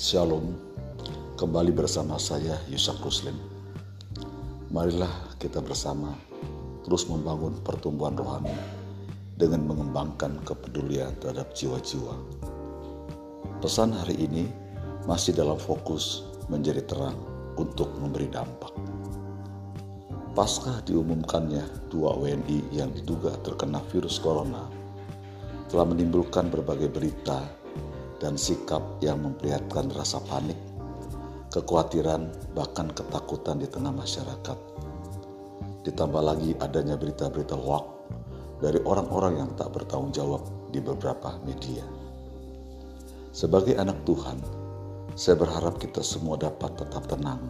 Shalom, kembali bersama saya Yusak Ruslim. Marilah kita bersama terus membangun pertumbuhan rohani dengan mengembangkan kepedulian terhadap jiwa-jiwa. Pesan hari ini masih dalam fokus menjadi terang untuk memberi dampak. Pasca diumumkannya dua WNI yang diduga terkena virus corona telah menimbulkan berbagai berita dan sikap yang memperlihatkan rasa panik, kekhawatiran, bahkan ketakutan di tengah masyarakat. Ditambah lagi adanya berita-berita hoax dari orang-orang yang tak bertanggung jawab di beberapa media. Sebagai anak Tuhan, saya berharap kita semua dapat tetap tenang,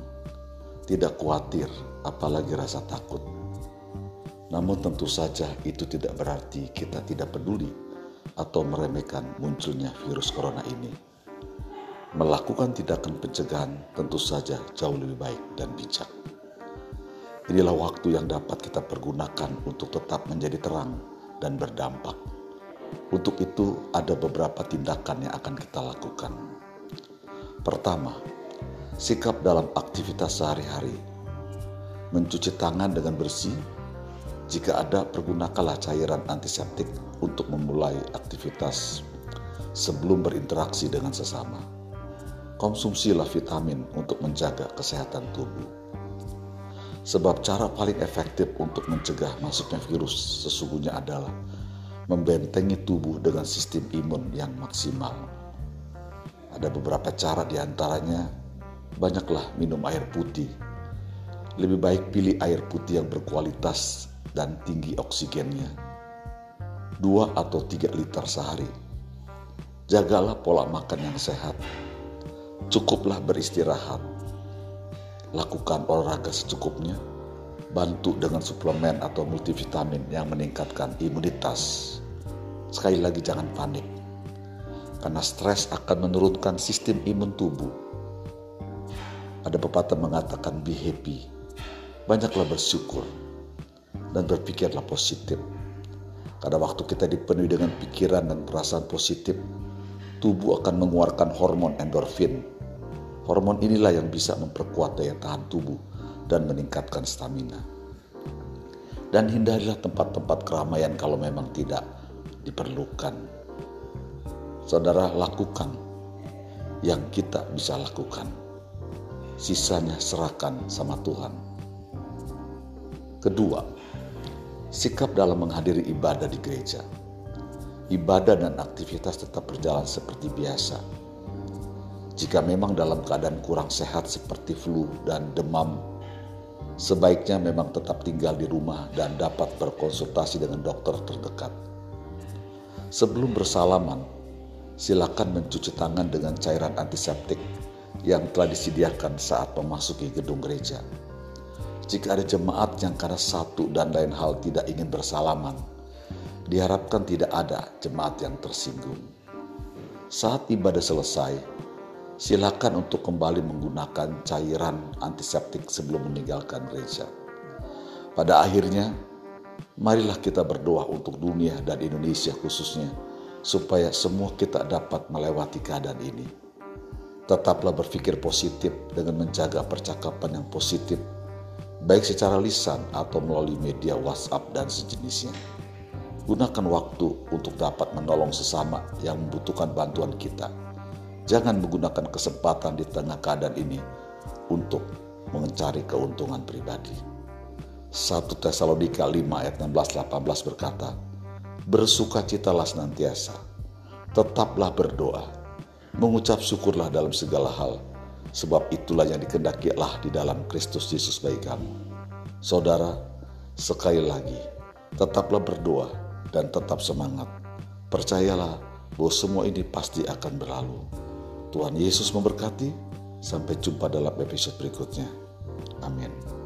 tidak khawatir, apalagi rasa takut. Namun tentu saja itu tidak berarti kita tidak peduli atau meremehkan munculnya virus corona ini. Melakukan tindakan pencegahan tentu saja jauh lebih baik dan bijak. Inilah waktu yang dapat kita pergunakan untuk tetap menjadi terang dan berdampak. Untuk itu, ada beberapa tindakan yang akan kita lakukan. Pertama, sikap dalam aktivitas sehari-hari, mencuci tangan dengan bersih. Jika ada, pergunakanlah cairan antiseptik untuk memulai aktivitas sebelum berinteraksi dengan sesama. Konsumsilah vitamin untuk menjaga kesehatan tubuh. Sebab cara paling efektif untuk mencegah masuknya virus sesungguhnya adalah membentengi tubuh dengan sistem imun yang maksimal. Ada beberapa cara di antaranya, banyaklah minum air putih. Lebih baik pilih air putih yang berkualitas dan tinggi oksigennya 2 atau 3 liter sehari. Jagalah pola makan yang sehat. Cukuplah beristirahat. Lakukan olahraga secukupnya. Bantu dengan suplemen atau multivitamin yang meningkatkan imunitas. Sekali lagi jangan panik. Karena stres akan menurunkan sistem imun tubuh. Ada pepatah mengatakan be happy. Banyaklah bersyukur dan berpikirlah positif pada waktu kita dipenuhi dengan pikiran dan perasaan positif, tubuh akan mengeluarkan hormon endorfin. Hormon inilah yang bisa memperkuat daya tahan tubuh dan meningkatkan stamina. Dan hindarilah tempat-tempat keramaian kalau memang tidak diperlukan. Saudara, lakukan yang kita bisa lakukan. Sisanya serahkan sama Tuhan. Kedua, sikap dalam menghadiri ibadah di gereja. Ibadah dan aktivitas tetap berjalan seperti biasa. Jika memang dalam keadaan kurang sehat seperti flu dan demam, sebaiknya memang tetap tinggal di rumah dan dapat berkonsultasi dengan dokter terdekat. Sebelum bersalaman, silakan mencuci tangan dengan cairan antiseptik yang telah disediakan saat memasuki gedung gereja jika ada jemaat yang karena satu dan lain hal tidak ingin bersalaman, diharapkan tidak ada jemaat yang tersinggung. Saat ibadah selesai, silakan untuk kembali menggunakan cairan antiseptik sebelum meninggalkan gereja. Pada akhirnya, marilah kita berdoa untuk dunia dan Indonesia khususnya, supaya semua kita dapat melewati keadaan ini. Tetaplah berpikir positif dengan menjaga percakapan yang positif baik secara lisan atau melalui media WhatsApp dan sejenisnya. Gunakan waktu untuk dapat menolong sesama yang membutuhkan bantuan kita. Jangan menggunakan kesempatan di tengah keadaan ini untuk mencari keuntungan pribadi. 1 Tesalonika 5 ayat 16-18 berkata, Bersukacitalah senantiasa, tetaplah berdoa, mengucap syukurlah dalam segala hal, Sebab itulah yang dikendaki Allah di dalam Kristus Yesus bagi kamu. Saudara, sekali lagi, tetaplah berdoa dan tetap semangat. Percayalah bahwa semua ini pasti akan berlalu. Tuhan Yesus memberkati. Sampai jumpa dalam episode berikutnya. Amin.